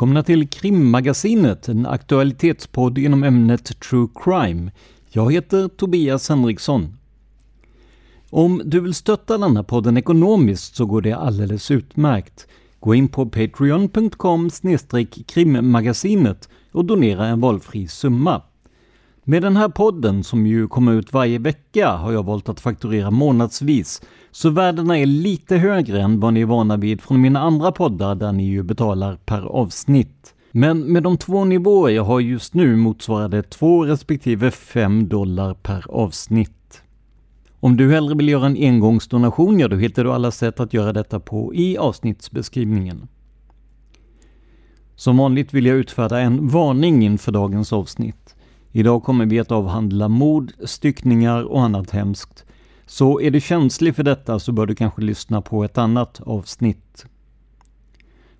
Välkomna till Krimmagasinet, en aktualitetspodd inom ämnet True Crime. Jag heter Tobias Henriksson. Om du vill stötta denna podden ekonomiskt så går det alldeles utmärkt. Gå in på patreon.com krimmagasinet och donera en valfri summa. Med den här podden, som ju kommer ut varje vecka, har jag valt att fakturera månadsvis, så värdena är lite högre än vad ni är vana vid från mina andra poddar där ni ju betalar per avsnitt. Men med de två nivåer jag har just nu motsvarar det 2 respektive 5 dollar per avsnitt. Om du hellre vill göra en engångsdonation, ja då hittar du alla sätt att göra detta på i avsnittsbeskrivningen. Som vanligt vill jag utfärda en varning inför dagens avsnitt. Idag kommer vi att avhandla mord, styckningar och annat hemskt. Så är du känslig för detta så bör du kanske lyssna på ett annat avsnitt.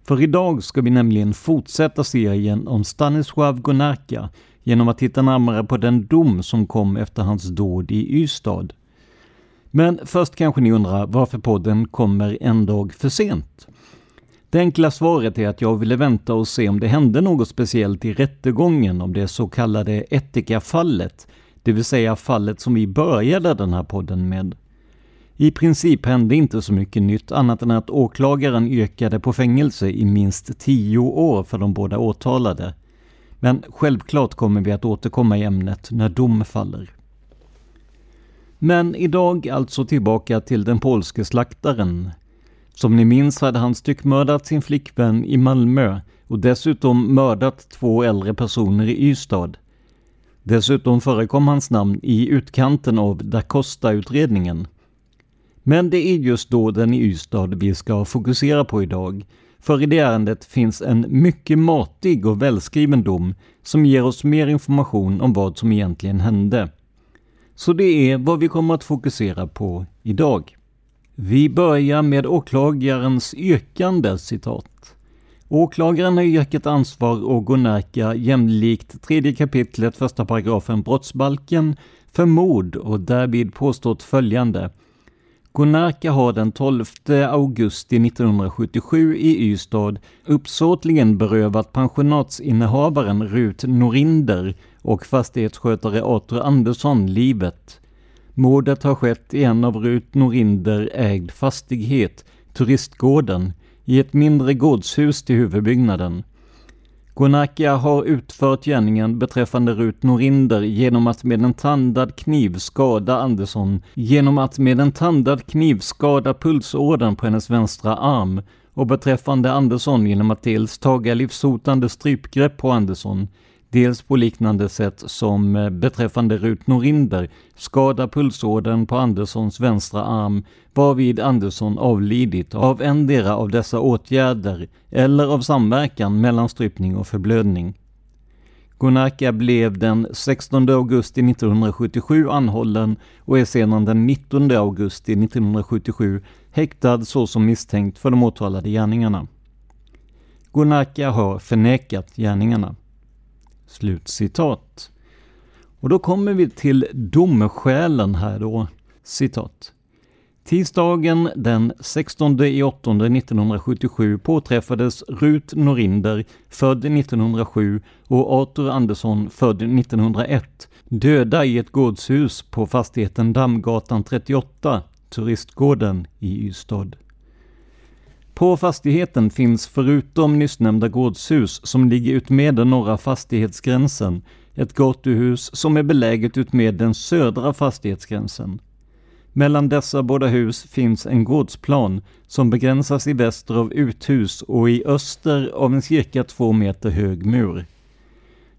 För idag ska vi nämligen fortsätta serien om Stanisław Gonarka genom att titta närmare på den dom som kom efter hans dåd i Ystad. Men först kanske ni undrar varför podden kommer en dag för sent. Det enkla svaret är att jag ville vänta och se om det hände något speciellt i rättegången om det så kallade Etika-fallet, det vill säga fallet som vi började den här podden med. I princip hände inte så mycket nytt annat än att åklagaren yrkade på fängelse i minst tio år för de båda åtalade. Men självklart kommer vi att återkomma i ämnet när dom faller. Men idag alltså tillbaka till den polske slaktaren. Som ni minns hade han styckmördat sin flickvän i Malmö och dessutom mördat två äldre personer i Ystad. Dessutom förekom hans namn i utkanten av Da Costa-utredningen. Men det är just då den i Ystad vi ska fokusera på idag. För i det ärendet finns en mycket matig och välskriven dom som ger oss mer information om vad som egentligen hände. Så det är vad vi kommer att fokusera på idag. Vi börjar med åklagarens yrkande citat. Åklagaren har yrkat ansvar och Gonärka jämlikt tredje kapitlet första paragrafen brottsbalken för mord och därvid påstått följande. Gonärka har den 12 augusti 1977 i Ystad uppsåtligen berövat pensionatsinnehavaren Rut Norinder och fastighetsskötare Arthur Andersson livet. Mordet har skett i en av Rut Norinder ägd fastighet, Turistgården, i ett mindre gårdshus till huvudbyggnaden. Gonakia har utfört gärningen beträffande Rut Norinder genom att med en tandad kniv skada Andersson genom att med en tandad kniv skada pulsådern på hennes vänstra arm och beträffande Andersson genom att dels taga livshotande strypgrepp på Andersson, dels på liknande sätt som eh, beträffande Rut Norinder skada pulsådern på Anderssons vänstra arm varvid Andersson avlidit av endera av dessa åtgärder eller av samverkan mellan strypning och förblödning. Gonarka blev den 16 augusti 1977 anhållen och är sedan den 19 augusti 1977 häktad såsom misstänkt för de åtalade gärningarna. Gonarka har förnekat gärningarna. Slutcitat. Och då kommer vi till domskälen här då. Citat. Tisdagen den 16 i 8 1977 påträffades Rut Norinder, född 1907, och Arthur Andersson, född 1901, döda i ett gårdshus på fastigheten Dammgatan 38, turistgården i Ystad. På fastigheten finns förutom nyssnämnda gårdshus som ligger utmed den norra fastighetsgränsen ett gatuhus som är beläget utmed den södra fastighetsgränsen. Mellan dessa båda hus finns en gårdsplan som begränsas i väster av uthus och i öster av en cirka två meter hög mur.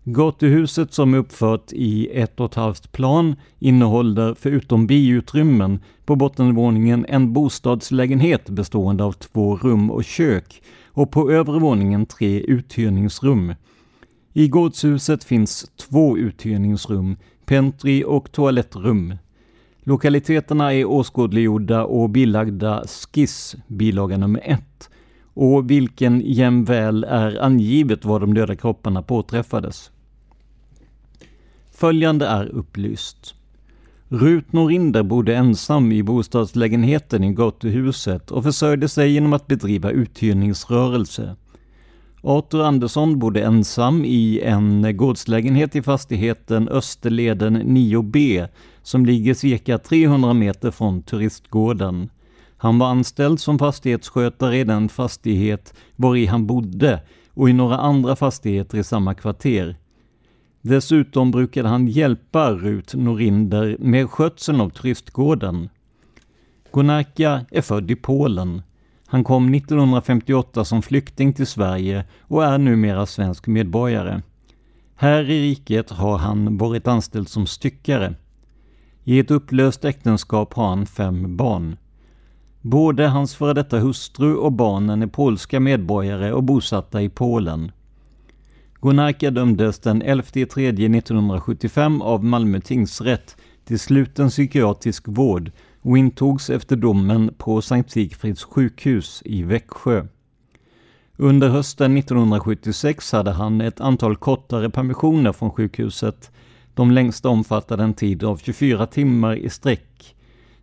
Gatuhuset som är uppfört i ett och ett halvt plan innehåller förutom biutrymmen på bottenvåningen en bostadslägenhet bestående av två rum och kök och på övre våningen tre uthyrningsrum. I gårdshuset finns två uthyrningsrum, pentry och toalettrum. Lokaliteterna är åskådliggjorda och bilagda skiss, bilaga nummer ett, och vilken jämväl är angivet var de döda kropparna påträffades. Följande är upplyst. Rut Norinder bodde ensam i bostadslägenheten i gatuhuset och försörjde sig genom att bedriva uthyrningsrörelse. Arthur Andersson bodde ensam i en gårdslägenhet i fastigheten Österleden 9B som ligger cirka 300 meter från turistgården. Han var anställd som fastighetsskötare i den fastighet var i han bodde och i några andra fastigheter i samma kvarter. Dessutom brukade han hjälpa Rut Norinder med skötseln av turistgården. Gonarka är född i Polen. Han kom 1958 som flykting till Sverige och är numera svensk medborgare. Här i riket har han varit anställd som styckare. I ett upplöst äktenskap har han fem barn. Både hans före detta hustru och barnen är polska medborgare och bosatta i Polen. Gonarka dömdes den 11 3 1975 av Malmö tingsrätt till sluten psykiatrisk vård och intogs efter domen på Sankt Sigfrids sjukhus i Växjö. Under hösten 1976 hade han ett antal kortare permissioner från sjukhuset. De längsta omfattade en tid av 24 timmar i sträck.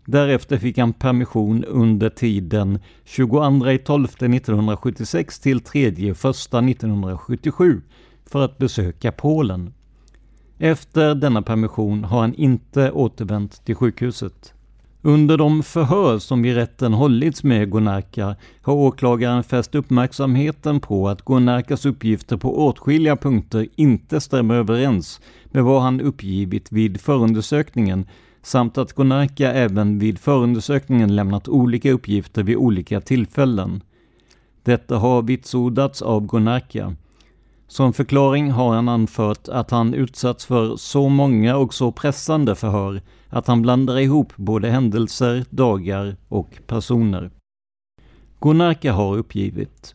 Därefter fick han permission under tiden 22 12 1976 till 3 1 1977 för att besöka Polen. Efter denna permission har han inte återvänt till sjukhuset. Under de förhör som vid rätten hållits med Gonarka har åklagaren fäst uppmärksamheten på att Gonarkas uppgifter på åtskilliga punkter inte stämmer överens med vad han uppgivit vid förundersökningen samt att Gonarka även vid förundersökningen lämnat olika uppgifter vid olika tillfällen. Detta har vitsordats av Gonarka. Som förklaring har han anfört att han utsatts för så många och så pressande förhör att han blandar ihop både händelser, dagar och personer. Gonarka har uppgivit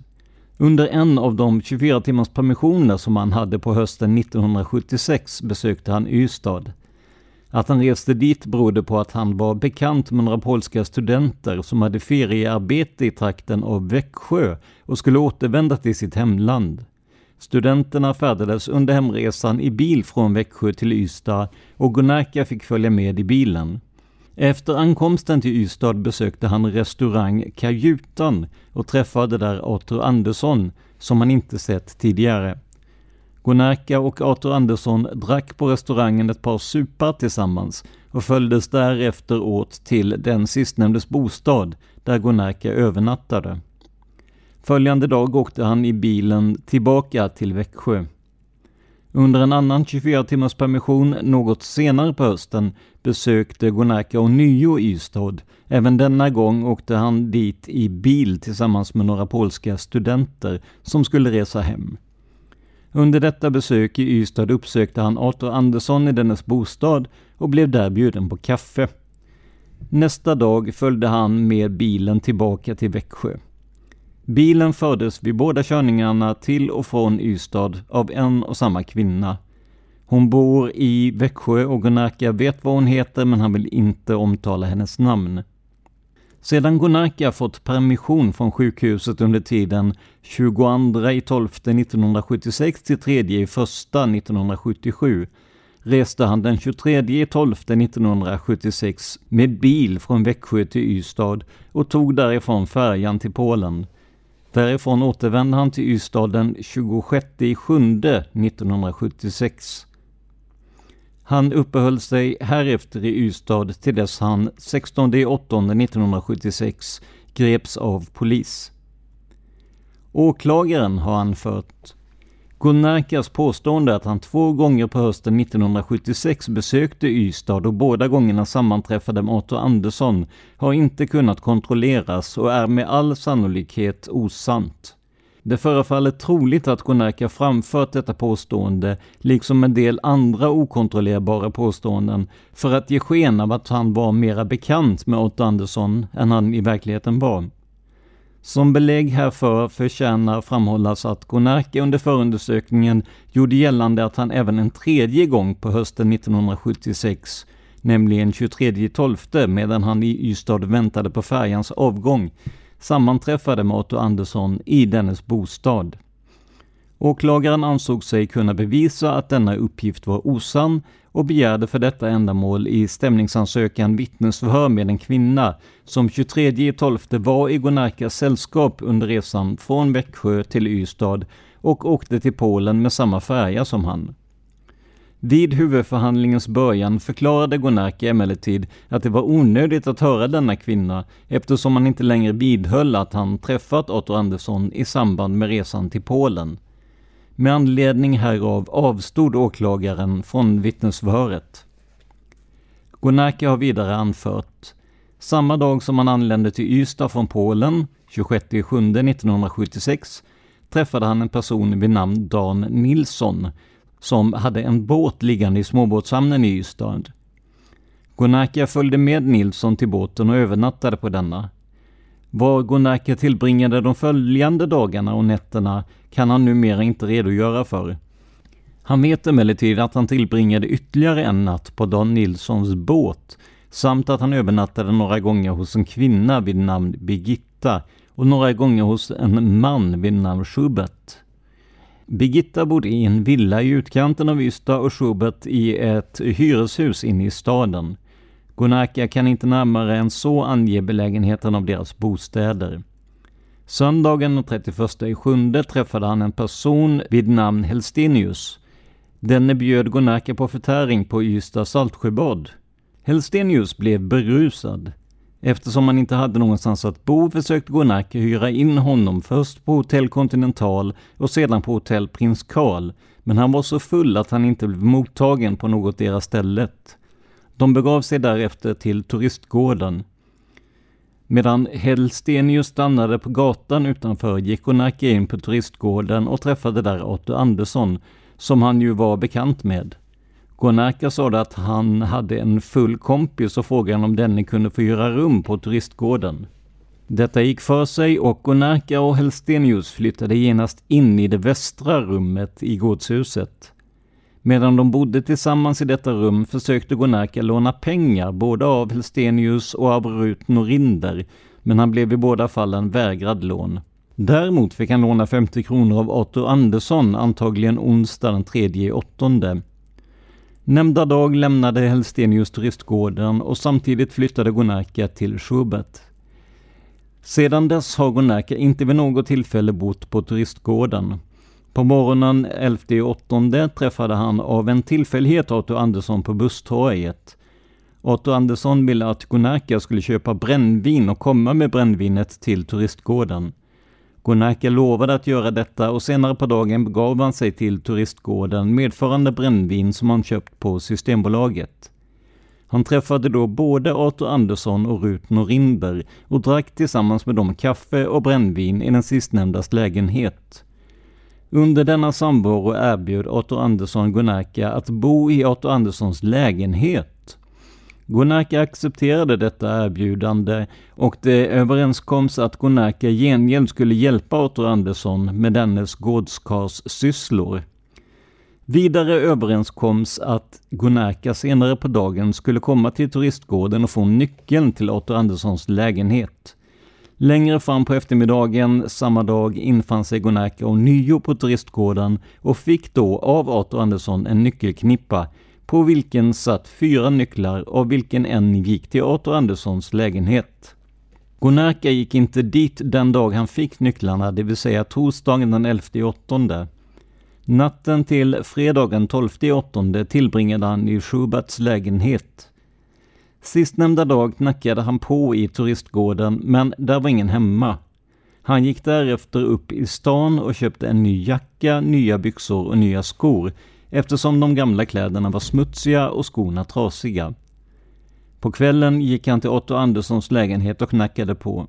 under en av de 24 timmars permissioner som han hade på hösten 1976 besökte han Ystad. Att han reste dit berodde på att han var bekant med några polska studenter som hade feriearbete i trakten av Växjö och skulle återvända till sitt hemland. Studenterna färdades under hemresan i bil från Växjö till Ystad och Gunnarka fick följa med i bilen. Efter ankomsten till Ystad besökte han restaurang Kajutan och träffade där Arthur Andersson, som han inte sett tidigare. Gonarka och Arthur Andersson drack på restaurangen ett par supar tillsammans och följdes därefter åt till den sistnämndes bostad, där Gonarka övernattade. Följande dag åkte han i bilen tillbaka till Växjö. Under en annan 24 timmars permission något senare på hösten besökte Gonaka ånyo Ystad. Även denna gång åkte han dit i bil tillsammans med några polska studenter som skulle resa hem. Under detta besök i Ystad uppsökte han Arthur Andersson i dennes bostad och blev där bjuden på kaffe. Nästa dag följde han med bilen tillbaka till Växjö. Bilen fördes vid båda körningarna till och från Ystad av en och samma kvinna. Hon bor i Växjö och Gunarka vet vad hon heter men han vill inte omtala hennes namn. Sedan Gunarka fått permission från sjukhuset under tiden 22 i 12 1976 till 3 i 1 1977 reste han den 23 12 1976 med bil från Växjö till Ystad och tog därifrån färjan till Polen. Därifrån återvände han till Ystad den 26 7 1976. Han uppehöll sig härefter i Ystad till dess han 16 8 1976 greps av polis. Åklagaren har anfört Gunnarkas påstående att han två gånger på hösten 1976 besökte Ystad och båda gångerna sammanträffade med Otto Andersson har inte kunnat kontrolleras och är med all sannolikhet osant. Det förefaller troligt att Gonarka framfört detta påstående, liksom en del andra okontrollerbara påståenden, för att ge sken av att han var mera bekant med Otto Andersson än han i verkligheten var. Som belägg härför förtjänar framhållas att Gonarke under förundersökningen gjorde gällande att han även en tredje gång på hösten 1976, nämligen 23.12 medan han i Ystad väntade på färjans avgång, sammanträffade med Otto Andersson i dennes bostad. Åklagaren ansåg sig kunna bevisa att denna uppgift var osann och begärde för detta ändamål i stämningsansökan vittnesförhör med en kvinna som 23.12 var i Gonarkas sällskap under resan från Växjö till Ystad och åkte till Polen med samma färja som han. Vid huvudförhandlingens början förklarade Gonarka emellertid att det var onödigt att höra denna kvinna eftersom han inte längre vidhöll att han träffat Otto Andersson i samband med resan till Polen. Med anledning härav avstod åklagaren från vittnesförhöret. Gonaki har vidare anfört samma dag som han anlände till Ystad från Polen, 26 7 1976, träffade han en person vid namn Dan Nilsson som hade en båt liggande i småbåtshamnen i Ystad. Gonarka följde med Nilsson till båten och övernattade på denna. Var Gonarka tillbringade de följande dagarna och nätterna kan han numera inte redogöra för. Han vet emellertid att han tillbringade ytterligare en natt på Dan Nilssons båt samt att han övernattade några gånger hos en kvinna vid namn Birgitta och några gånger hos en man vid namn Schubert. Birgitta bodde i en villa i utkanten av Ystad och Schubert i ett hyreshus inne i staden. Gonaka kan inte närmare än så ange belägenheten av deras bostäder. Söndagen den 31 juli träffade han en person vid namn Helstenius. Denne bjöd Gonaka på förtäring på Ystad Saltsjöbad. Helstenius blev berusad. Eftersom han inte hade någonstans att bo försökte Gonarka hyra in honom först på Hotell Continental och sedan på Hotell Prins Carl, men han var så full att han inte blev mottagen på något deras stället. De begav sig därefter till turistgården. Medan Hellstenius stannade på gatan utanför gick Gonarka in på turistgården och träffade där Otto Andersson, som han ju var bekant med. Gonarka sa att han hade en full kompis och frågade om denne kunde få hyra rum på turistgården. Detta gick för sig och Gonarka och Helstenius flyttade genast in i det västra rummet i gårdshuset. Medan de bodde tillsammans i detta rum försökte Gonarka låna pengar både av Helstenius och av Rut Norinder, men han blev i båda fallen vägrad lån. Däremot fick han låna 50 kronor av Arthur Andersson, antagligen onsdag den 3 åttonde. Nämnda dag lämnade Helstenius turistgården och samtidigt flyttade Gonarka till Schubert. Sedan dess har Gonarka inte vid något tillfälle bott på turistgården. På morgonen 11.8 träffade han av en tillfällighet Arthur Andersson på busstorget. Arthur Andersson ville att Gonarka skulle köpa brännvin och komma med brännvinet till turistgården. Gonarka lovade att göra detta och senare på dagen begav han sig till turistgården medförande brännvin som han köpt på Systembolaget. Han träffade då både Arthur Andersson och Rut Norinder och drack tillsammans med dem kaffe och brännvin i den sistnämndas lägenhet. Under denna samvaro erbjöd Otto Andersson Gunnarka att bo i Otto Anderssons lägenhet. Gunnarka accepterade detta erbjudande och det överenskoms att Gunnarka gengäld skulle hjälpa Otto Andersson med dennes gårdskars sysslor. Vidare överenskoms att Gunnarka senare på dagen skulle komma till turistgården och få nyckeln till Otto Anderssons lägenhet. Längre fram på eftermiddagen samma dag infann sig Gunarka och nio på turistgården och fick då av Arthur Andersson en nyckelknippa på vilken satt fyra nycklar av vilken en gick till Arthur Anderssons lägenhet. Gunarka gick inte dit den dag han fick nycklarna, det vill säga torsdagen den 11 åttonde. Natten till fredagen 12 åttonde tillbringade han i Schuberts lägenhet. Sistnämnda dag knackade han på i turistgården, men där var ingen hemma. Han gick därefter upp i stan och köpte en ny jacka, nya byxor och nya skor, eftersom de gamla kläderna var smutsiga och skorna trasiga. På kvällen gick han till Otto Anderssons lägenhet och knackade på.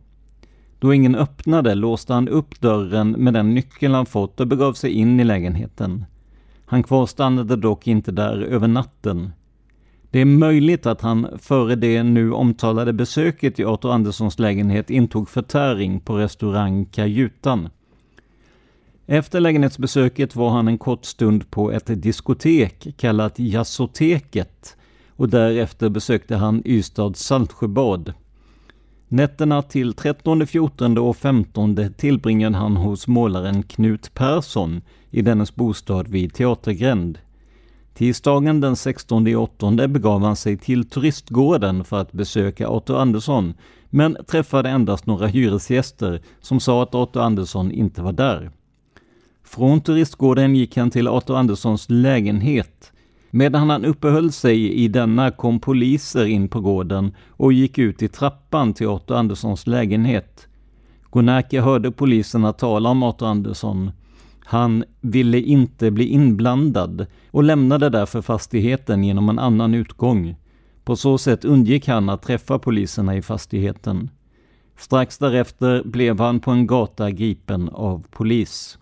Då ingen öppnade låste han upp dörren med den nyckel han fått och begav sig in i lägenheten. Han kvarstannade dock inte där över natten. Det är möjligt att han före det nu omtalade besöket i Arthur Anderssons lägenhet intog förtäring på restaurang Kajutan. Efter lägenhetsbesöket var han en kort stund på ett diskotek kallat Jazzoteket och därefter besökte han Ystads Saltsjöbad. Nätterna till 13, 14 och 15 tillbringade han hos målaren Knut Persson i dennes bostad vid Teatergränd. Tisdagen den 16 augusti åttonde begav han sig till turistgården för att besöka Otto Andersson, men träffade endast några hyresgäster som sa att Otto Andersson inte var där. Från turistgården gick han till Otto Anderssons lägenhet. Medan han uppehöll sig i denna kom poliser in på gården och gick ut i trappan till Otto Anderssons lägenhet. Gonärke hörde poliserna tala om Otto Andersson han ville inte bli inblandad och lämnade därför fastigheten genom en annan utgång. På så sätt undgick han att träffa poliserna i fastigheten. Strax därefter blev han på en gata gripen av polis.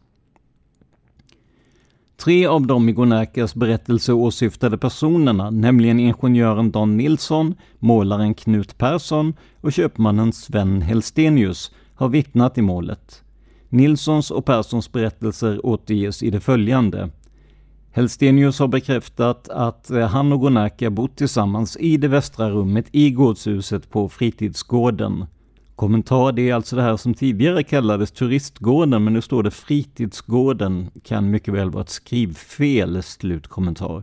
Tre av de i Gonärkas berättelse åsyftade personerna, nämligen ingenjören Dan Nilsson, målaren Knut Persson och köpmannen Sven Helstenius, har vittnat i målet. Nilssons och Perssons berättelser återges i det följande. Helstenius har bekräftat att eh, han och Gonaka bott tillsammans i det västra rummet i gårdshuset på fritidsgården. Kommentar, det är alltså det här som tidigare kallades turistgården, men nu står det fritidsgården, kan mycket väl vara ett skrivfel, slutkommentar.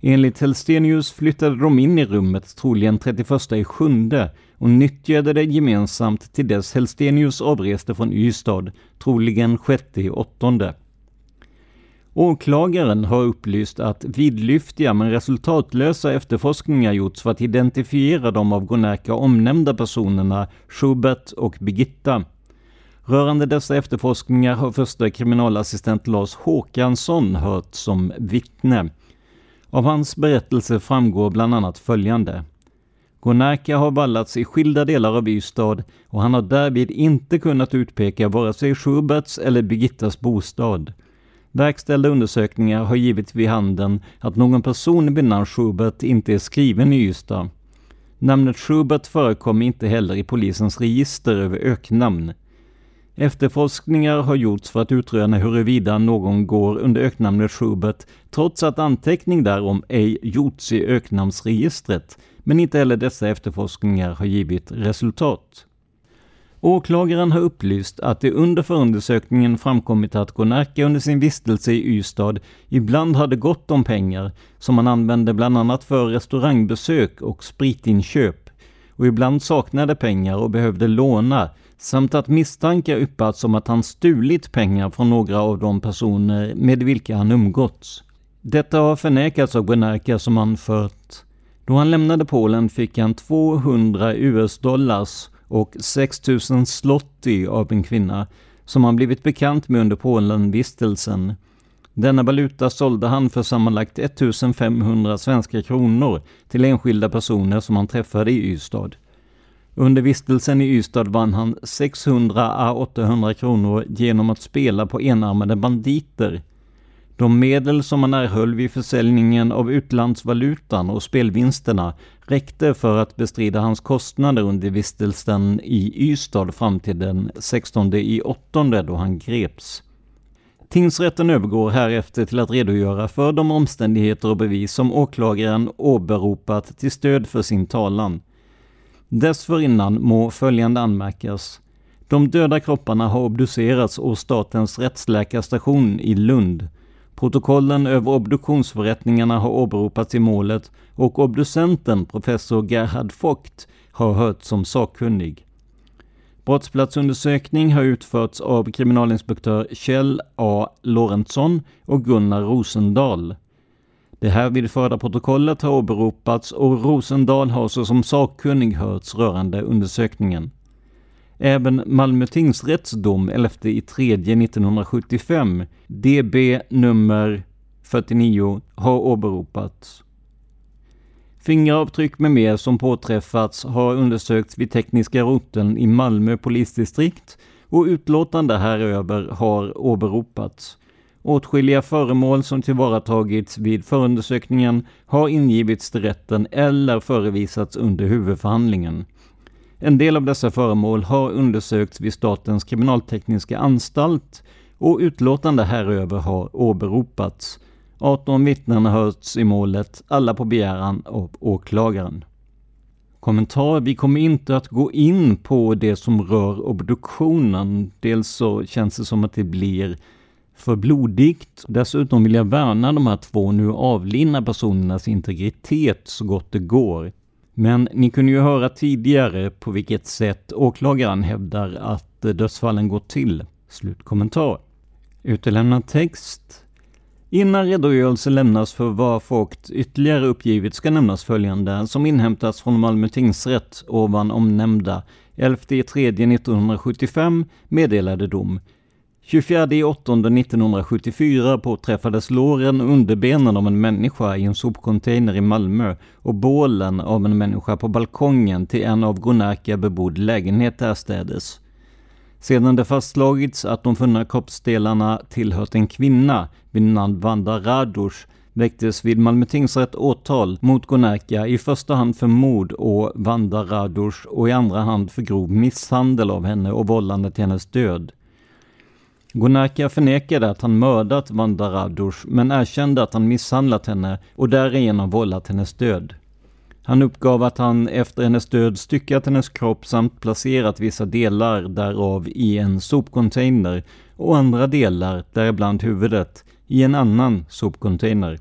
Enligt Helstenius flyttade de in i rummet troligen 31 i sjunde och nyttjade det gemensamt till dess Helstenius avreste från Ystad, troligen 6-8. Åklagaren har upplyst att vidlyftiga men resultatlösa efterforskningar gjorts för att identifiera de av Gonerka omnämnda personerna Schubert och Birgitta. Rörande dessa efterforskningar har första kriminalassistent Lars Håkansson hört som vittne. Av hans berättelse framgår bland annat följande. Konarka har vallats i skilda delar av Ystad och han har därvid inte kunnat utpeka vare sig Schuberts eller Birgittas bostad. Verkställda undersökningar har givit vid handen att någon person vid namn Schubert inte är skriven i Ystad. Namnet Schubert förekommer inte heller i polisens register över öknamn. Efterforskningar har gjorts för att utröna huruvida någon går under öknamnet Schubert trots att anteckning därom ej gjorts i öknamnsregistret, men inte heller dessa efterforskningar har givit resultat. Åklagaren har upplyst att det under förundersökningen framkommit att Gonarka under sin vistelse i Ystad ibland hade gott om pengar som han använde bland annat för restaurangbesök och spritinköp och ibland saknade pengar och behövde låna samt att misstankar yppats om att han stulit pengar från några av de personer med vilka han umgåtts. Detta har förnekats av Gonarka som anfört då han lämnade Polen fick han 200 US-dollars och 6000 slotti av en kvinna som han blivit bekant med under Polenvistelsen. Denna valuta sålde han för sammanlagt 1500 svenska kronor till enskilda personer som han träffade i Ystad. Under vistelsen i Ystad vann han 600-800 kronor genom att spela på enarmade banditer. De medel som han erhöll vid försäljningen av utlandsvalutan och spelvinsterna räckte för att bestrida hans kostnader under vistelsen i Ystad fram till den 16 i 8 då han greps. Tingsrätten övergår härefter till att redogöra för de omständigheter och bevis som åklagaren åberopat till stöd för sin talan. Dessförinnan må följande anmärkas. De döda kropparna har obducerats hos Statens rättsläkarstation i Lund. Protokollen över obduktionsförrättningarna har åberopats i målet och obducenten, professor Gerhard Vogt, har hörts som sakkunnig. Brottsplatsundersökning har utförts av kriminalinspektör Kjell A. Lorentzon och Gunnar Rosendahl. Det här vid förda protokollet har åberopats och Rosendahl har såsom sakkunnig hörts rörande undersökningen. Även Malmö tingsrätts dom 11 i 3 1975, DB nummer 49, har åberopats. Fingeravtryck med mer som påträffats har undersökts vid tekniska roteln i Malmö polisdistrikt och utlåtande häröver har åberopats. Åtskilliga föremål som tillvaratagits vid förundersökningen har ingivits till rätten eller förevisats under huvudförhandlingen. En del av dessa föremål har undersökts vid Statens kriminaltekniska anstalt och utlåtande häröver har åberopats. 18 vittnen har hörts i målet, alla på begäran av åklagaren. Kommentar. Vi kommer inte att gå in på det som rör obduktionen. Dels så känns det som att det blir för blodigt. Dessutom vill jag värna de här två nu avlidna personernas integritet så gott det går. Men ni kunde ju höra tidigare på vilket sätt åklagaren hävdar att dödsfallen gått till. Slutkommentar. Utelämnad text. Innan redogörelse lämnas för vad Vogt ytterligare uppgivit ska nämnas följande som inhämtats från Malmö tingsrätt ovan omnämnda 11 3 1975 meddelade dom 24 8 1974 påträffades låren och underbenen av en människa i en sopcontainer i Malmö och bålen av en människa på balkongen till en av Gonärka bebodd lägenhet därstädes. Sedan det fastslagits att de funna kroppsdelarna tillhört en kvinna vid namn Vanda Radush väcktes vid Malmö tingsrätt åtal mot Gonärka i första hand för mord och Vanda Radush och i andra hand för grov misshandel av henne och vållande till hennes död. Gonarka förnekade att han mördat Vanda Radush men erkände att han misshandlat henne och därigenom vållat hennes död. Han uppgav att han efter hennes död styckat hennes kropp samt placerat vissa delar därav i en sopcontainer och andra delar, däribland huvudet, i en annan sopcontainer.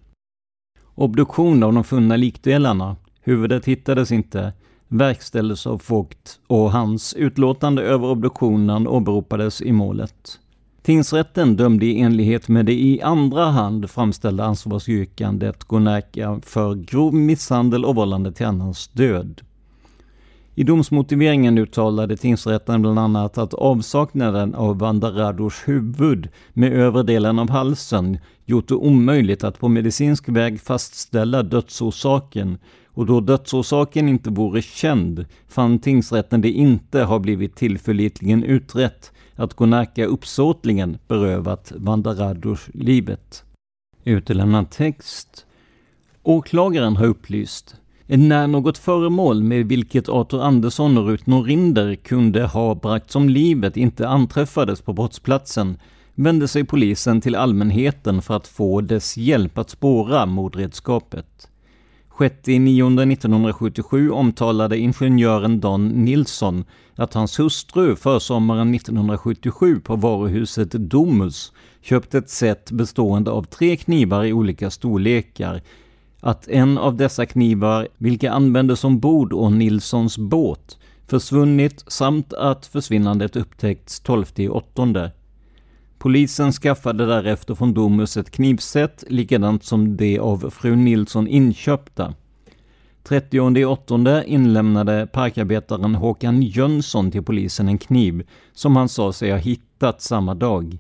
Obduktion av de funna likdelarna, huvudet hittades inte, verkställdes av Vogt och hans utlåtande över obduktionen åberopades i målet. Tingsrätten dömde i enlighet med det i andra hand framställda ansvarsyrkandet Gonäka för grov misshandel och vållande till annans död. I domsmotiveringen uttalade tingsrätten bland annat att avsaknaden av Vandarados huvud med övre delen av halsen gjort det omöjligt att på medicinsk väg fastställa dödsorsaken och då dödsorsaken inte vore känd fann tingsrätten det inte ha blivit tillförlitligen utrett att Gunnarka uppsåtligen berövat Vandarados livet. Utelämnad text. Åklagaren har upplyst när något föremål med vilket Arthur Andersson och Rut Norinder kunde ha bragts om livet inte anträffades på brottsplatsen vände sig polisen till allmänheten för att få dess hjälp att spåra mordredskapet. 6.9.1977 omtalade ingenjören Don Nilsson att hans hustru försommaren 1977 på varuhuset Domus köpt ett set bestående av tre knivar i olika storlekar. Att en av dessa knivar, vilka användes ombord och Nilssons båt, försvunnit samt att försvinnandet upptäckts 12 8. Polisen skaffade därefter från Domus ett knivset, likadant som det av fru Nilsson inköpta. 30.8 inlämnade parkarbetaren Håkan Jönsson till polisen en kniv som han sa sig ha hittat samma dag.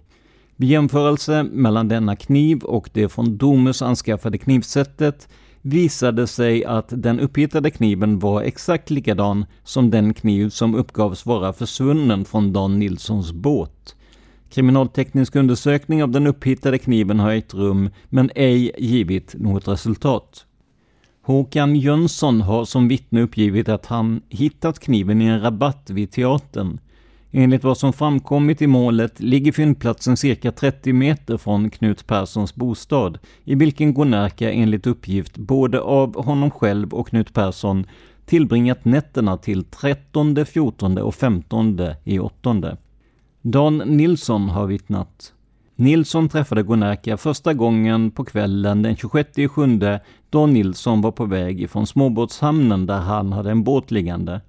Vid jämförelse mellan denna kniv och det från Domus anskaffade knivsättet visade sig att den upphittade kniven var exakt likadan som den kniv som uppgavs vara försvunnen från Dan Nilssons båt. Kriminalteknisk undersökning av den upphittade kniven har ägt rum men ej givit något resultat. Håkan Jönsson har som vittne uppgivit att han hittat kniven i en rabatt vid teatern. Enligt vad som framkommit i målet ligger fyndplatsen cirka 30 meter från Knut Perssons bostad, i vilken Gonärka enligt uppgift både av honom själv och Knut Persson tillbringat nätterna till 13, 14 och 15 i åttonde. Dan Nilsson har vittnat. Nilsson träffade Gunnarka första gången på kvällen den 26 juli, då Nilsson var på väg ifrån småbåtshamnen där han hade en båt liggande.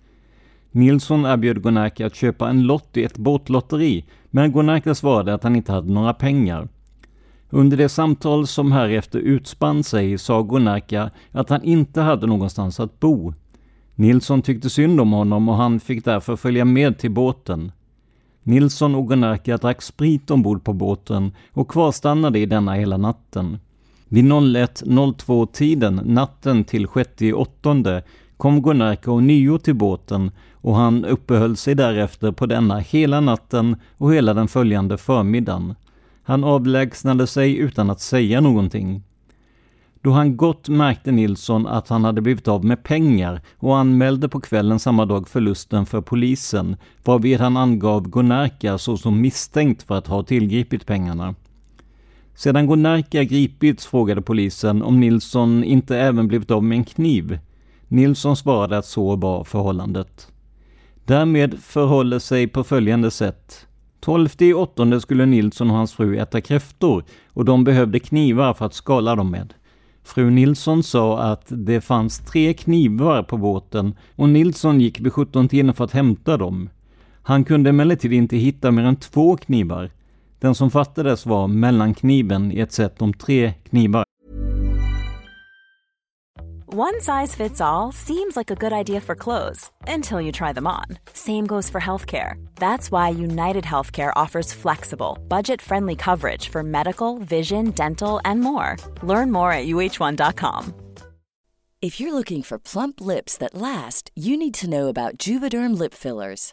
Nilsson erbjöd Gunnarka att köpa en lott i ett båtlotteri, men Gunnarka svarade att han inte hade några pengar. Under det samtal som härefter utspann sig sa Gunnarka att han inte hade någonstans att bo. Nilsson tyckte synd om honom och han fick därför följa med till båten. Nilsson och Gunnarka drack sprit ombord på båten och kvarstannade i denna hela natten. Vid 01.02-tiden natten till 6.8 kom Gonärka ånyo till båten och han uppehöll sig därefter på denna hela natten och hela den följande förmiddagen. Han avlägsnade sig utan att säga någonting. Då han gått märkte Nilsson att han hade blivit av med pengar och anmälde på kvällen samma dag förlusten för polisen, varvid han angav Gonärka såsom misstänkt för att ha tillgripit pengarna. Sedan Gonärka gripits frågade polisen om Nilsson inte även blivit av med en kniv. Nilsson svarade att så var förhållandet. Därmed förhåller sig på följande sätt. 12 i åttonde skulle Nilsson och hans fru äta kräftor och de behövde knivar för att skala dem med. Fru Nilsson sa att det fanns tre knivar på båten och Nilsson gick vid 17 tiden för att hämta dem. Han kunde emellertid inte hitta mer än två knivar. Den som fattades var mellankniven i ett set om tre knivar. One size fits all seems like a good idea for clothes until you try them on. Same goes for healthcare. That's why United Healthcare offers flexible, budget friendly coverage for medical, vision, dental, and more. Learn more at uh1.com. If you're looking for plump lips that last, you need to know about Juvederm lip fillers.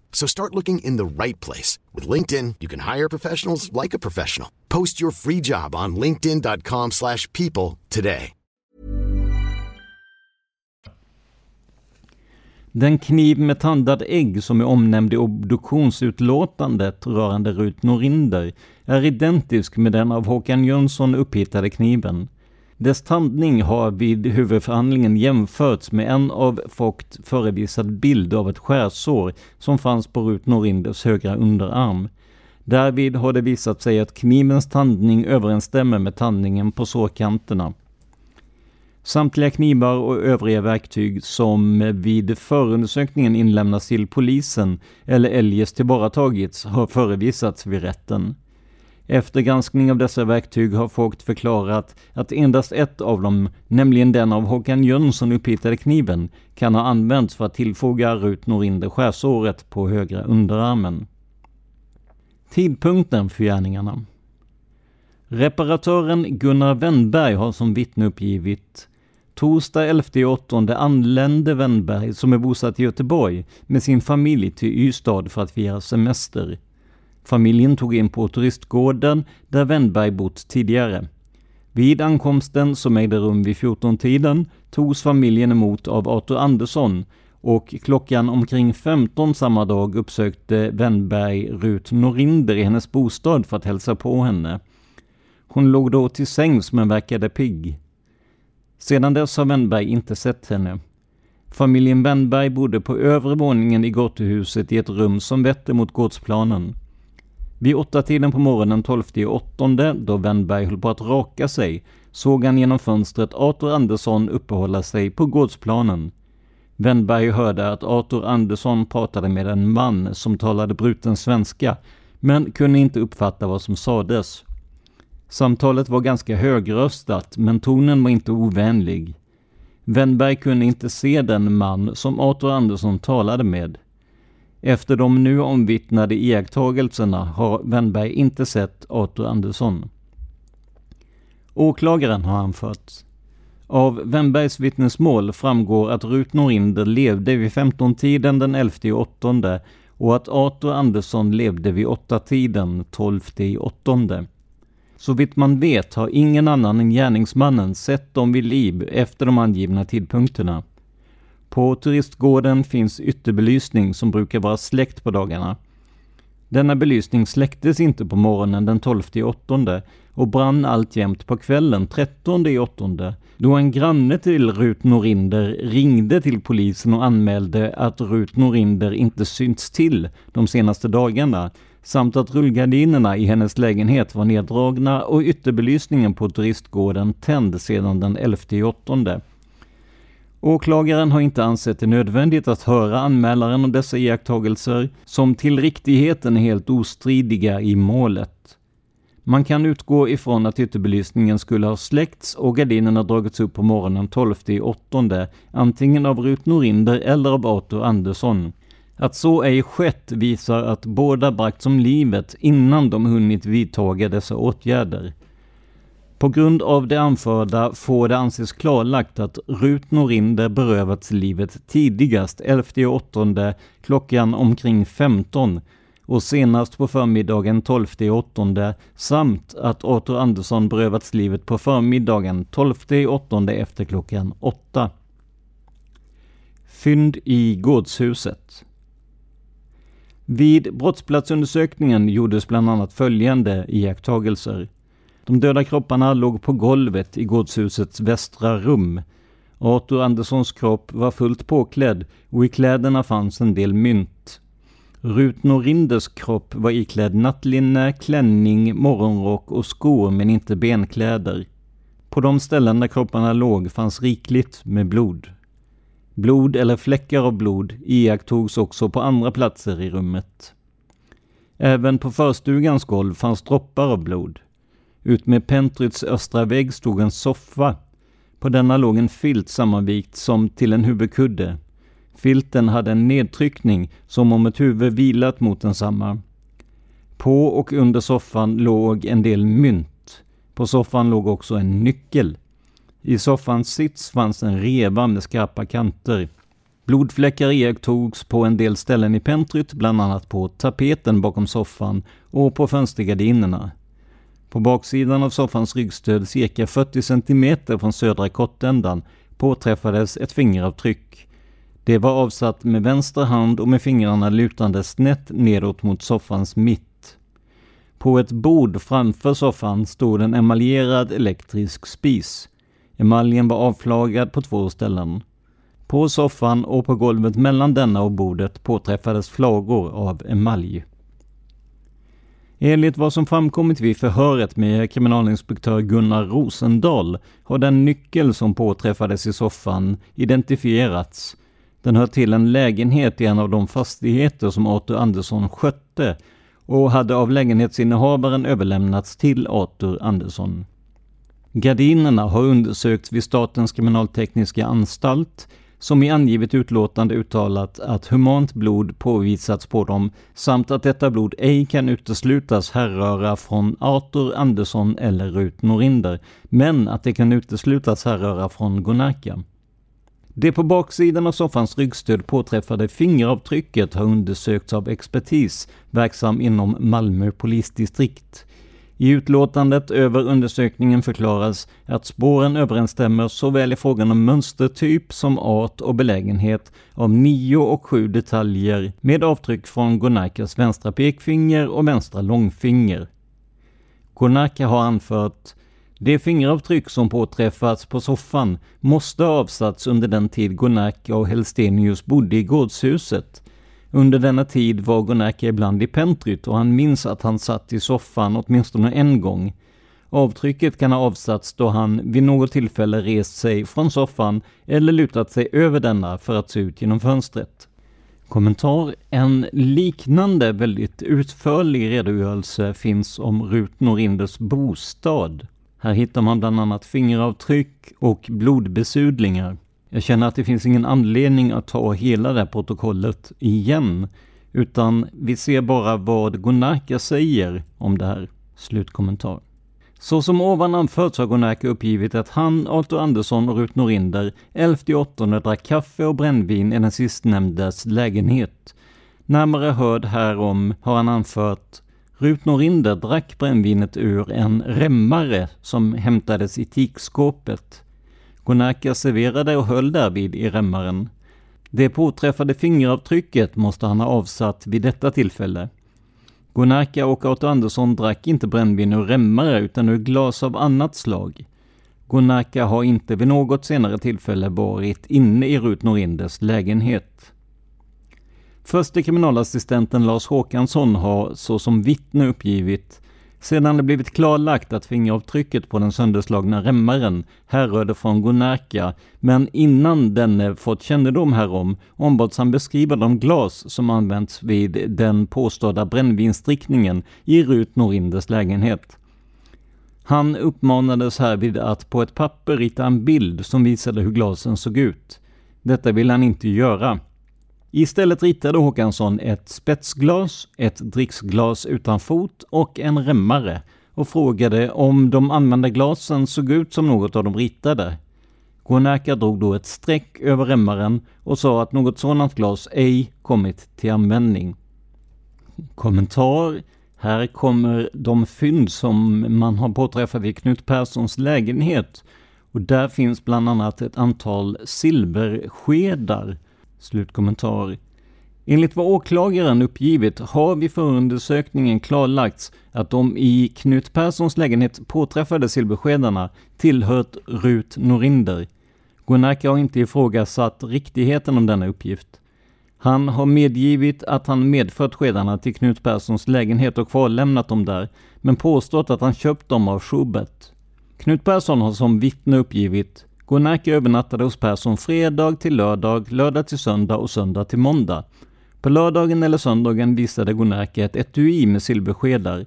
So start looking in the right place. With LinkedIn, you can hire professionals like a professional. Post your free job on linkedin.com slash people today. Den kniv med tandad ägg som är omnämnd i obduktionsutlåtandet rörande Rut Norinder är identisk med den av Håkan Jönsson upphittade kniven. Dess tandning har vid huvudförhandlingen jämförts med en av Vogt förevisad bild av ett skärsår som fanns på Rut Norinders högra underarm. Därvid har det visat sig att knivens tandning överensstämmer med tandningen på sårkanterna. Samtliga knivar och övriga verktyg som vid förundersökningen inlämnas till polisen eller eljest tillvaratagits har förevisats vid rätten. Efter granskning av dessa verktyg har Vogt förklarat att endast ett av dem, nämligen den av Håkan Jönsson upphittade kniven, kan ha använts för att tillfoga Rut Norinder skärsåret på högra underarmen. Tidpunkten för gärningarna Reparatören Gunnar Wennberg har som vittne uppgivit Torsdag 11.8 anlände Wennberg, som är bosatt i Göteborg, med sin familj till Ystad för att fira semester. Familjen tog in på turistgården där Wennberg bott tidigare. Vid ankomsten, som ägde rum vid 14-tiden, togs familjen emot av Arthur Andersson och klockan omkring 15 samma dag uppsökte Wennberg Rut Norinder i hennes bostad för att hälsa på henne. Hon låg då till sängs men verkade pigg. Sedan dess har Wennberg inte sett henne. Familjen Wennberg bodde på övre våningen i gatuhuset i ett rum som vette mot gårdsplanen. Vid åtta tiden på morgonen 12 åttonde, då Wennberg höll på att raka sig, såg han genom fönstret Arthur Andersson uppehålla sig på gårdsplanen. Wennberg hörde att Arthur Andersson pratade med en man som talade bruten svenska, men kunde inte uppfatta vad som sades. Samtalet var ganska högröstat, men tonen var inte ovänlig. Wennberg kunde inte se den man som Arthur Andersson talade med. Efter de nu omvittnade iakttagelserna har Wennberg inte sett Arthur Andersson. Åklagaren har anfört. Av Wennbergs vittnesmål framgår att Rut Norinder levde vid 15-tiden den 11 åttonde och att Arthur Andersson levde vid 8-tiden 12 åttonde. Så vitt man vet har ingen annan än gärningsmannen sett dem vid liv efter de angivna tidpunkterna. På turistgården finns ytterbelysning som brukar vara släckt på dagarna. Denna belysning släcktes inte på morgonen den 12 åttonde och brann alltjämt på kvällen 13 åttonde då en granne till Rut Norinder ringde till polisen och anmälde att Rut Norinder inte synts till de senaste dagarna samt att rullgardinerna i hennes lägenhet var neddragna och ytterbelysningen på turistgården tänd sedan den 11 åttonde. Åklagaren har inte ansett det nödvändigt att höra anmälaren om dessa iakttagelser, som till riktigheten är helt ostridiga i målet. Man kan utgå ifrån att ytterbelysningen skulle ha släckts och gardinerna dragits upp på morgonen 12 åttonde, antingen av Rut Norinder eller av Arthur Andersson. Att så ej skett visar att båda bragts om livet innan de hunnit vidtaga dessa åtgärder. På grund av det anförda får det anses klarlagt att Rut Norinder berövats livet tidigast 11.8 klockan omkring 15 och senast på förmiddagen 12.8 samt att Arthur Andersson berövats livet på förmiddagen 12.8 efter klockan 8. Fynd i gårdshuset vid brottsplatsundersökningen gjordes bland annat följande iakttagelser. De döda kropparna låg på golvet i gårdshusets västra rum. Arthur Anderssons kropp var fullt påklädd och i kläderna fanns en del mynt. Rut Norinders kropp var iklädd nattlinne, klänning, morgonrock och skor men inte benkläder. På de ställen där kropparna låg fanns rikligt med blod. Blod eller fläckar av blod iakttogs också på andra platser i rummet. Även på förstugans golv fanns droppar av blod. Utmed pentryts östra vägg stod en soffa. På denna låg en filt sammanvikt som till en huvudkudde. Filten hade en nedtryckning som om ett huvud vilat mot densamma. På och under soffan låg en del mynt. På soffan låg också en nyckel. I soffans sits fanns en reva med skarpa kanter. Blodfläckar iakttogs på en del ställen i pentryt, bland annat på tapeten bakom soffan och på fönstergardinerna. På baksidan av soffans ryggstöd cirka 40 cm från södra kottändan påträffades ett fingeravtryck. Det var avsatt med vänster hand och med fingrarna lutande snett nedåt mot soffans mitt. På ett bord framför soffan stod en emaljerad elektrisk spis. Emaljen var avflagad på två ställen. På soffan och på golvet mellan denna och bordet påträffades flagor av emalj. Enligt vad som framkommit vid förhöret med kriminalinspektör Gunnar Rosendahl har den nyckel som påträffades i soffan identifierats. Den hör till en lägenhet i en av de fastigheter som Arthur Andersson skötte och hade av lägenhetsinnehavaren överlämnats till Arthur Andersson. Gardinerna har undersökts vid Statens kriminaltekniska anstalt som i angivet utlåtande uttalat att humant blod påvisats på dem samt att detta blod ej kan uteslutas härröra från Arthur Andersson eller Rut Norinder, men att det kan uteslutas härröra från Gonarka. Det på baksidan av soffans ryggstöd påträffade fingeravtrycket har undersökts av expertis verksam inom Malmö polisdistrikt. I utlåtandet över undersökningen förklaras att spåren överensstämmer såväl i frågan om mönstertyp som art och belägenhet av nio och sju detaljer med avtryck från Gonarkas vänstra pekfinger och vänstra långfinger. Gonaka har anfört de fingeravtryck som påträffats på soffan måste ha avsatts under den tid Gonaka och Helstenius bodde i gårdshuset under denna tid var Gonaki ibland i pentryt och han minns att han satt i soffan åtminstone en gång. Avtrycket kan ha avsatts då han vid något tillfälle rest sig från soffan eller lutat sig över denna för att se ut genom fönstret. Kommentar. En liknande väldigt utförlig redogörelse finns om Rut Norinders bostad. Här hittar man bland annat fingeravtryck och blodbesudlingar. Jag känner att det finns ingen anledning att ta hela det här protokollet igen, utan vi ser bara vad Gunnarka säger om det här. Slutkommentar. Så som ovan anförts har Gunnarka uppgivit att han, Arthur Andersson och Rut Norinder 11.8 drack kaffe och brännvin i den sistnämndes lägenhet. Närmare hörd härom har han anfört Rut Norinder drack brännvinet ur en remmare som hämtades i tikskåpet. Gonaka serverade och höll därvid i remmaren. Det påträffade fingeravtrycket måste han ha avsatt vid detta tillfälle. Gonaka och Arthur Andersson drack inte brännvin ur remmare utan ur glas av annat slag. Gonaka har inte vid något senare tillfälle varit inne i Rut Norinders lägenhet. Förste kriminalassistenten Lars Håkansson har såsom vittne uppgivit sedan det blivit klarlagt att fingeravtrycket på den sönderslagna remmaren härrörde från Gonarka, men innan denne fått kännedom härom ombads han beskriva de glas som använts vid den påstådda brännvinsdrickningen i Rut Norinders lägenhet. Han uppmanades härvid att på ett papper rita en bild som visade hur glasen såg ut. Detta ville han inte göra. Istället ritade Håkansson ett spetsglas, ett dricksglas utan fot och en remmare och frågade om de använda glasen såg ut som något av de ritade. Guanaka drog då ett streck över remmaren och sa att något sådant glas ej kommit till användning. Kommentar här kommer de fynd som man har påträffat i Knut Perssons lägenhet. Och där finns bland annat ett antal silverskedar Slutkommentar. Enligt vad åklagaren uppgivit har vid förundersökningen klarlagts att de i Knut Perssons lägenhet påträffade silverskedarna tillhört Rut Norinder. Gunnarke har inte ifrågasatt riktigheten om denna uppgift. Han har medgivit att han medfört skedarna till Knut Perssons lägenhet och kvarlämnat dem där, men påstått att han köpt dem av Schubert. Knut Persson har som vittne uppgivit Gonaki övernattade hos Persson fredag till lördag, lördag till söndag och söndag till måndag. På lördagen eller söndagen visade Gonaki ett etui med silverskedar.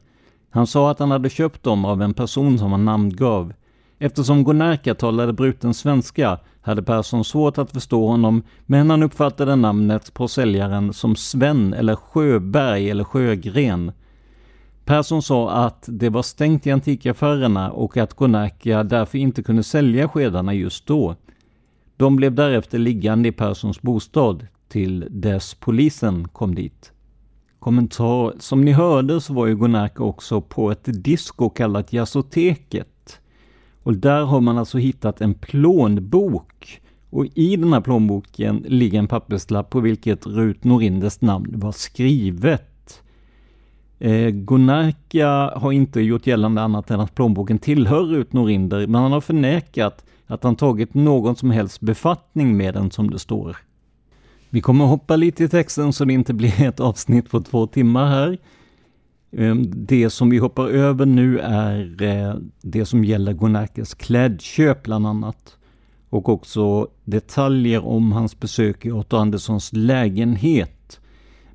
Han sa att han hade köpt dem av en person som han namngav. Eftersom Gonarka talade bruten svenska hade Persson svårt att förstå honom, men han uppfattade namnet på säljaren som Sven eller Sjöberg eller Sjögren. Persson sa att det var stängt i antikaffärerna och att Gonakia därför inte kunde sälja skedarna just då. De blev därefter liggande i Perssons bostad till dess polisen kom dit. Kommentar. Som ni hörde så var ju Gonarka också på ett disco kallat Jazzoteket. Och där har man alltså hittat en plånbok. Och i den här plånboken ligger en papperslapp på vilket Rut Norinders namn var skrivet. Eh, Gonarka har inte gjort gällande annat än att plånboken tillhör Rut Norinder, men han har förnekat att han tagit någon som helst befattning med den som det står. Vi kommer hoppa lite i texten så det inte blir ett avsnitt på två timmar här. Ehm, det som vi hoppar över nu är eh, det som gäller Gonarkes klädköp bland annat. Och också detaljer om hans besök i Otto Anderssons lägenhet.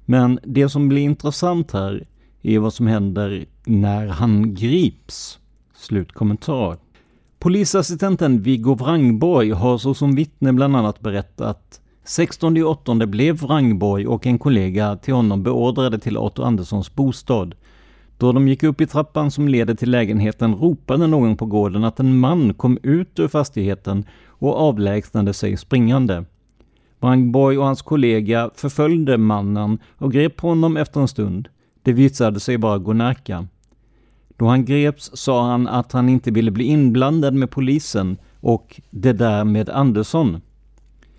Men det som blir intressant här är vad som händer när han grips. Slutkommentar. Polisassistenten Viggo Wrangborg har såsom vittne bland annat berättat 16 8 blev Wrangborg och en kollega till honom beordrade till Otto Anderssons bostad. Då de gick upp i trappan som leder till lägenheten ropade någon på gården att en man kom ut ur fastigheten och avlägsnade sig springande. Wrangborg och hans kollega förföljde mannen och grep honom efter en stund. Det visade sig vara Gonarka. Då han greps sa han att han inte ville bli inblandad med polisen och det där med Andersson.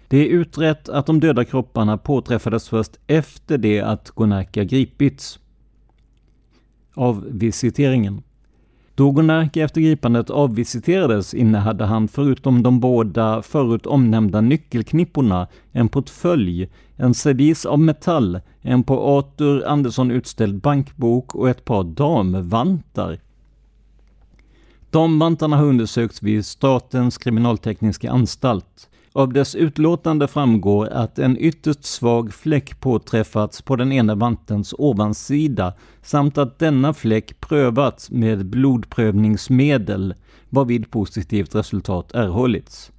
Det är utrett att de döda kropparna påträffades först efter det att Gonarka gripits. Avvisiteringen. Då Gonarka efter gripandet avvisiterades innehade han förutom de båda förut omnämnda nyckelknipporna en portfölj, en servis av metall, en på Arthur Andersson utställd bankbok och ett par damvantar. Damvantarna har undersökts vid Statens kriminaltekniska anstalt. Av dess utlåtande framgår att en ytterst svag fläck påträffats på den ena vantens ovansida samt att denna fläck prövats med blodprövningsmedel varvid positivt resultat erhållits.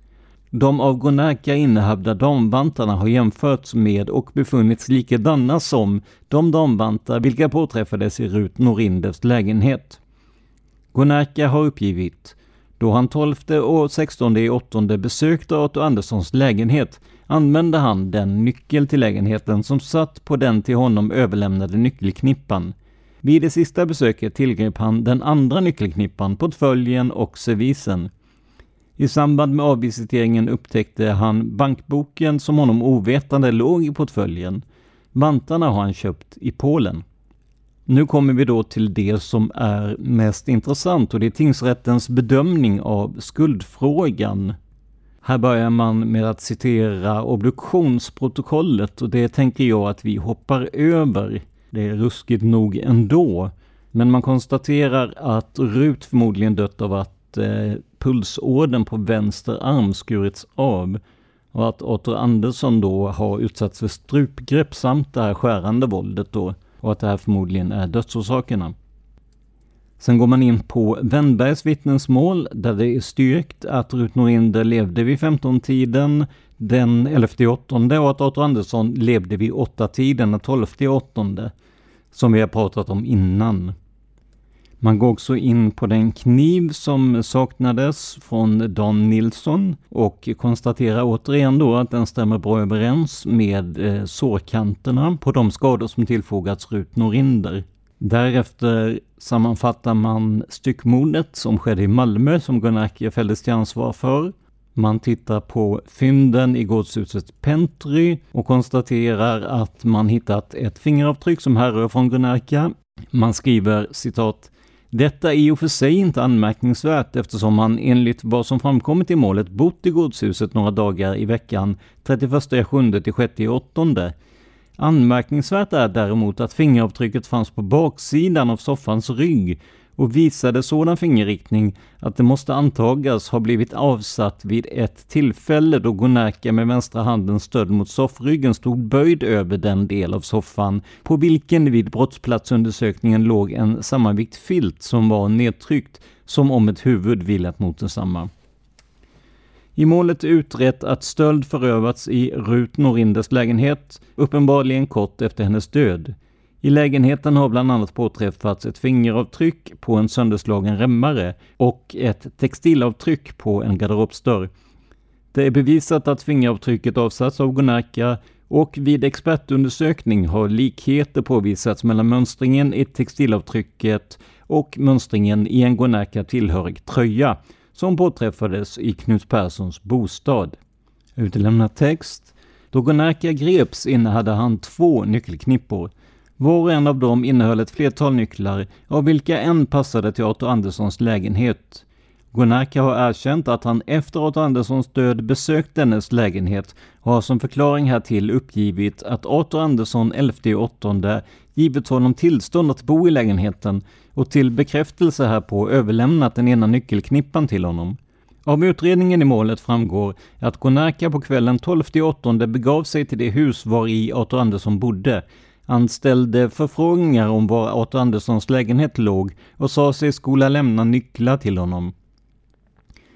De av Gonaka innehavda damvantarna har jämförts med och befunnits likadana som de damvantar vilka påträffades i Rut Norinders lägenhet. Gonaka har uppgivit då han 12 och 16 i 8 besökte Otto Anderssons lägenhet använde han den nyckel till lägenheten som satt på den till honom överlämnade nyckelknippan. Vid det sista besöket tillgrep han den andra nyckelknippan, portföljen och servisen. I samband med avvisiteringen upptäckte han bankboken som honom ovetande låg i portföljen. Vantarna har han köpt i Polen. Nu kommer vi då till det som är mest intressant och det är tingsrättens bedömning av skuldfrågan. Här börjar man med att citera obduktionsprotokollet och det tänker jag att vi hoppar över. Det är ruskigt nog ändå. Men man konstaterar att Rut förmodligen dött av att eh, pulsådern på vänster arm skurits av och att Otto Andersson då har utsatts för strupgrepp samt det här skärande våldet då och att det här förmodligen är dödsorsakerna. Sen går man in på Wennbergs vittnesmål där det är styrkt att Rut Norinder levde vid 15-tiden den 11-8 och att Otto Andersson levde vid 8-tiden den 12-8. som vi har pratat om innan. Man går också in på den kniv som saknades från Dan Nilsson och konstaterar återigen då att den stämmer bra överens med eh, sårkanterna på de skador som tillfogats Rut Norinder. Därefter sammanfattar man styckmordet som skedde i Malmö som Gunnar Acke fälldes till ansvar för. Man tittar på fynden i gårdshuset Pentry och konstaterar att man hittat ett fingeravtryck som härrör från Gunarka. Man skriver citat detta är i och för sig inte anmärkningsvärt eftersom han enligt vad som framkommit i målet bott i gårdshuset några dagar i veckan 31 7 till 6 8. Anmärkningsvärt är däremot att fingeravtrycket fanns på baksidan av soffans rygg och visade sådan fingerriktning att det måste antagas ha blivit avsatt vid ett tillfälle då Gonärka med vänstra handen stödd mot soffryggen stod böjd över den del av soffan på vilken vid brottsplatsundersökningen låg en sammanvikt filt som var nedtryckt som om ett huvud vilat mot densamma. I målet är utrett att stöld förövats i Rut Norinders lägenhet, uppenbarligen kort efter hennes död. I lägenheten har bland annat påträffats ett fingeravtryck på en sönderslagen remmare och ett textilavtryck på en garderobsdörr. Det är bevisat att fingeravtrycket avsatts av Gonarka och vid expertundersökning har likheter påvisats mellan mönstringen i textilavtrycket och mönstringen i en Gonarka tillhörig tröja som påträffades i Knut Perssons bostad. Utelämnad text. Då Gonarka greps innehade han två nyckelknippor. Var och en av dem innehöll ett flertal nycklar, av vilka en passade till Arthur Anderssons lägenhet. Gonarka har erkänt att han efter Arthur Anderssons död besökt dennes lägenhet och har som förklaring härtill uppgivit att Arthur Andersson 11.8 givit honom tillstånd att bo i lägenheten och till bekräftelse härpå överlämnat den ena nyckelknippan till honom. Av utredningen i målet framgår att Gonarka på kvällen 12.8 begav sig till det hus var i Arthur Andersson bodde, anställde förfrågningar om var Otto Anderssons lägenhet låg och sa sig skola lämna nycklar till honom.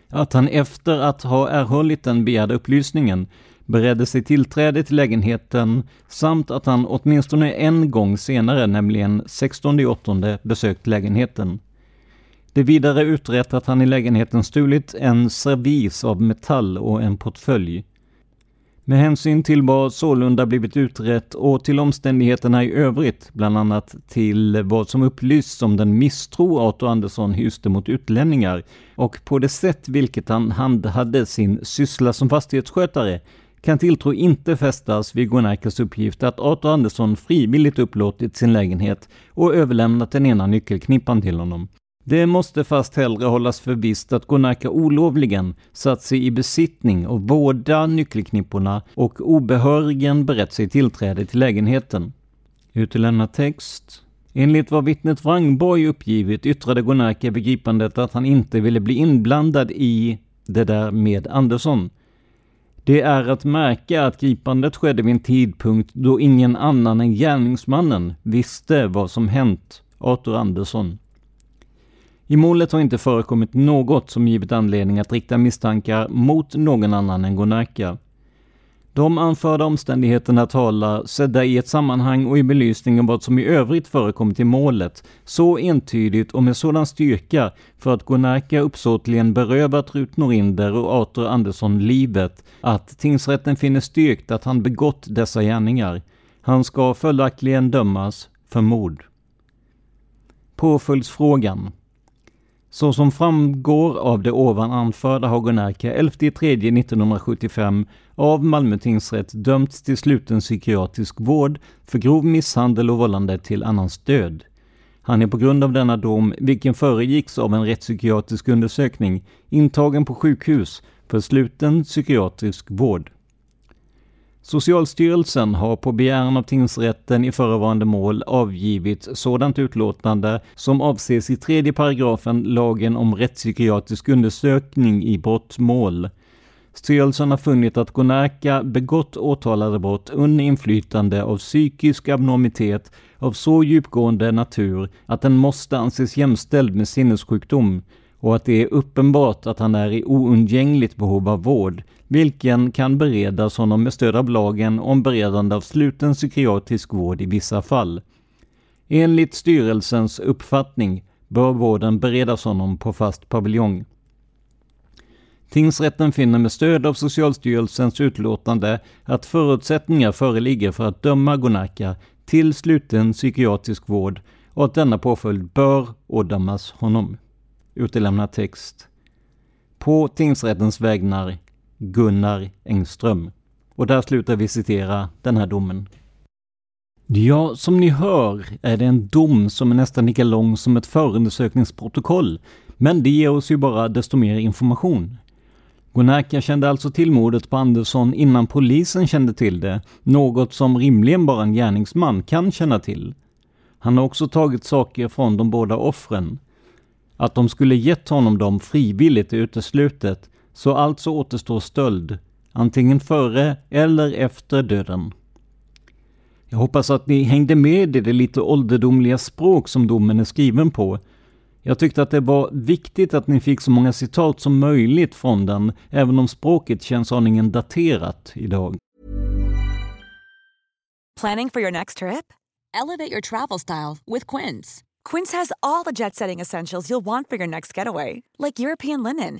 Att han efter att ha erhållit den begärda upplysningen beredde sig tillträde till lägenheten samt att han åtminstone en gång senare, nämligen 16.8, besökt lägenheten. Det är vidare utrett att han i lägenheten stulit en servis av metall och en portfölj. Med hänsyn till vad sålunda blivit utrett och till omständigheterna i övrigt, bland annat till vad som upplysts om den misstro Arthur Andersson hyste mot utlänningar och på det sätt vilket han handhade sin syssla som fastighetsskötare, kan tilltro inte fästas vid Gonarkas uppgift att Arthur Andersson frivilligt upplåtit sin lägenhet och överlämnat den ena nyckelknippan till honom. Det måste fast hellre hållas för visst att Gonarka olovligen satt sig i besittning av båda nyckelknipporna och obehörigen berett sig tillträde till lägenheten. Utelämnad text. Enligt vad vittnet Wrangborg uppgivit yttrade Gonarka begripandet att han inte ville bli inblandad i det där med Andersson. Det är att märka att gripandet skedde vid en tidpunkt då ingen annan än gärningsmannen visste vad som hänt Arthur Andersson. I målet har inte förekommit något som givit anledning att rikta misstankar mot någon annan än Gonarka. De anförda omständigheterna talar, sedda i ett sammanhang och i belysning av vad som i övrigt förekommit i målet, så entydigt och med sådan styrka för att Gonarka uppsåtligen berövat Rut Norinder och Arthur Andersson livet, att tingsrätten finner styrkt att han begått dessa gärningar. Han ska följaktligen dömas för mord. Påföljdsfrågan så som framgår av det ovan anförda har Gonarka 11.3.1975 av Malmö tingsrätt dömts till sluten psykiatrisk vård för grov misshandel och vållande till annans död. Han är på grund av denna dom, vilken föregicks av en rättspsykiatrisk undersökning, intagen på sjukhus för sluten psykiatrisk vård. Socialstyrelsen har på begäran av tingsrätten i förevarande mål avgivit sådant utlåtande som avses i tredje paragrafen lagen om rättspsykiatrisk undersökning i brottmål. Styrelsen har funnit att Gonarka begått åtalade brott under inflytande av psykisk abnormitet av så djupgående natur att den måste anses jämställd med sinnessjukdom och att det är uppenbart att han är i oundgängligt behov av vård, vilken kan beredas honom med stöd av lagen om beredande av sluten psykiatrisk vård i vissa fall. Enligt styrelsens uppfattning bör vården beredas honom på fast paviljong. Tingsrätten finner med stöd av Socialstyrelsens utlåtande att förutsättningar föreligger för att döma Gonaka till sluten psykiatrisk vård och att denna påföljd bör ådömas honom. Utelämnad text. På tingsrättens vägnar Gunnar Engström. Och där slutar vi citera den här domen. Ja, som ni hör är det en dom som är nästan lika lång som ett förundersökningsprotokoll, men det ger oss ju bara desto mer information. Gonarka kände alltså till mordet på Andersson innan polisen kände till det, något som rimligen bara en gärningsman kan känna till. Han har också tagit saker från de båda offren. Att de skulle gett honom dem frivilligt är uteslutet, så alltså återstår stöld, antingen före eller efter döden. Jag hoppas att ni hängde med i det lite ålderdomliga språk som domen är skriven på. Jag tyckte att det var viktigt att ni fick så många citat som möjligt från den, även om språket känns aningen daterat idag. Planning for your next trip? Elevate your travel style with Quince. Quince has all the jet setting essentials you'll want for your next getaway, like European linen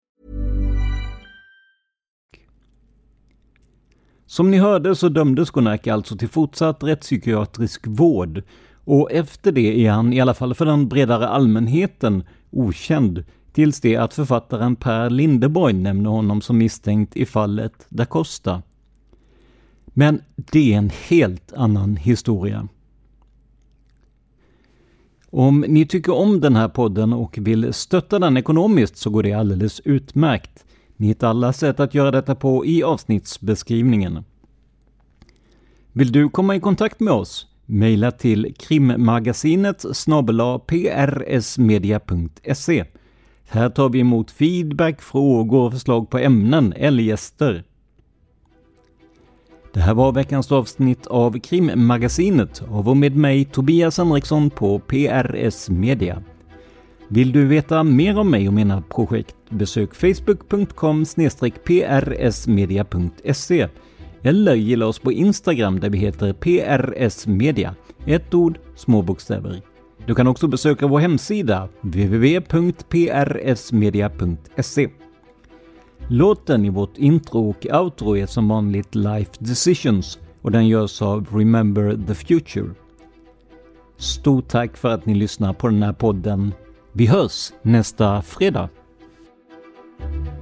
Som ni hörde så dömdes Gunnarke alltså till fortsatt rättspsykiatrisk vård och efter det är han, i alla fall för den bredare allmänheten, okänd tills det att författaren Per Lindeborg nämner honom som misstänkt i fallet da Costa. Men det är en helt annan historia. Om ni tycker om den här podden och vill stötta den ekonomiskt så går det alldeles utmärkt. Ni hittar alla sätt att göra detta på i avsnittsbeskrivningen. Vill du komma i kontakt med oss? Maila till krimmagasinet prsmedia.se. Här tar vi emot feedback, frågor och förslag på ämnen eller gäster. Det här var veckans avsnitt av Krimmagasinet av och med mig Tobias Henriksson på PRS Media. Vill du veta mer om mig och mina projekt besök facebook.com prsmedia.se eller gilla oss på Instagram där vi heter prsmedia. Ett ord, små bokstäver. Du kan också besöka vår hemsida www.prsmedia.se. Låten i vårt intro och outro är som vanligt Life Decisions och den görs av Remember the Future. Stort tack för att ni lyssnar på den här podden. Vi hörs nästa fredag. thank you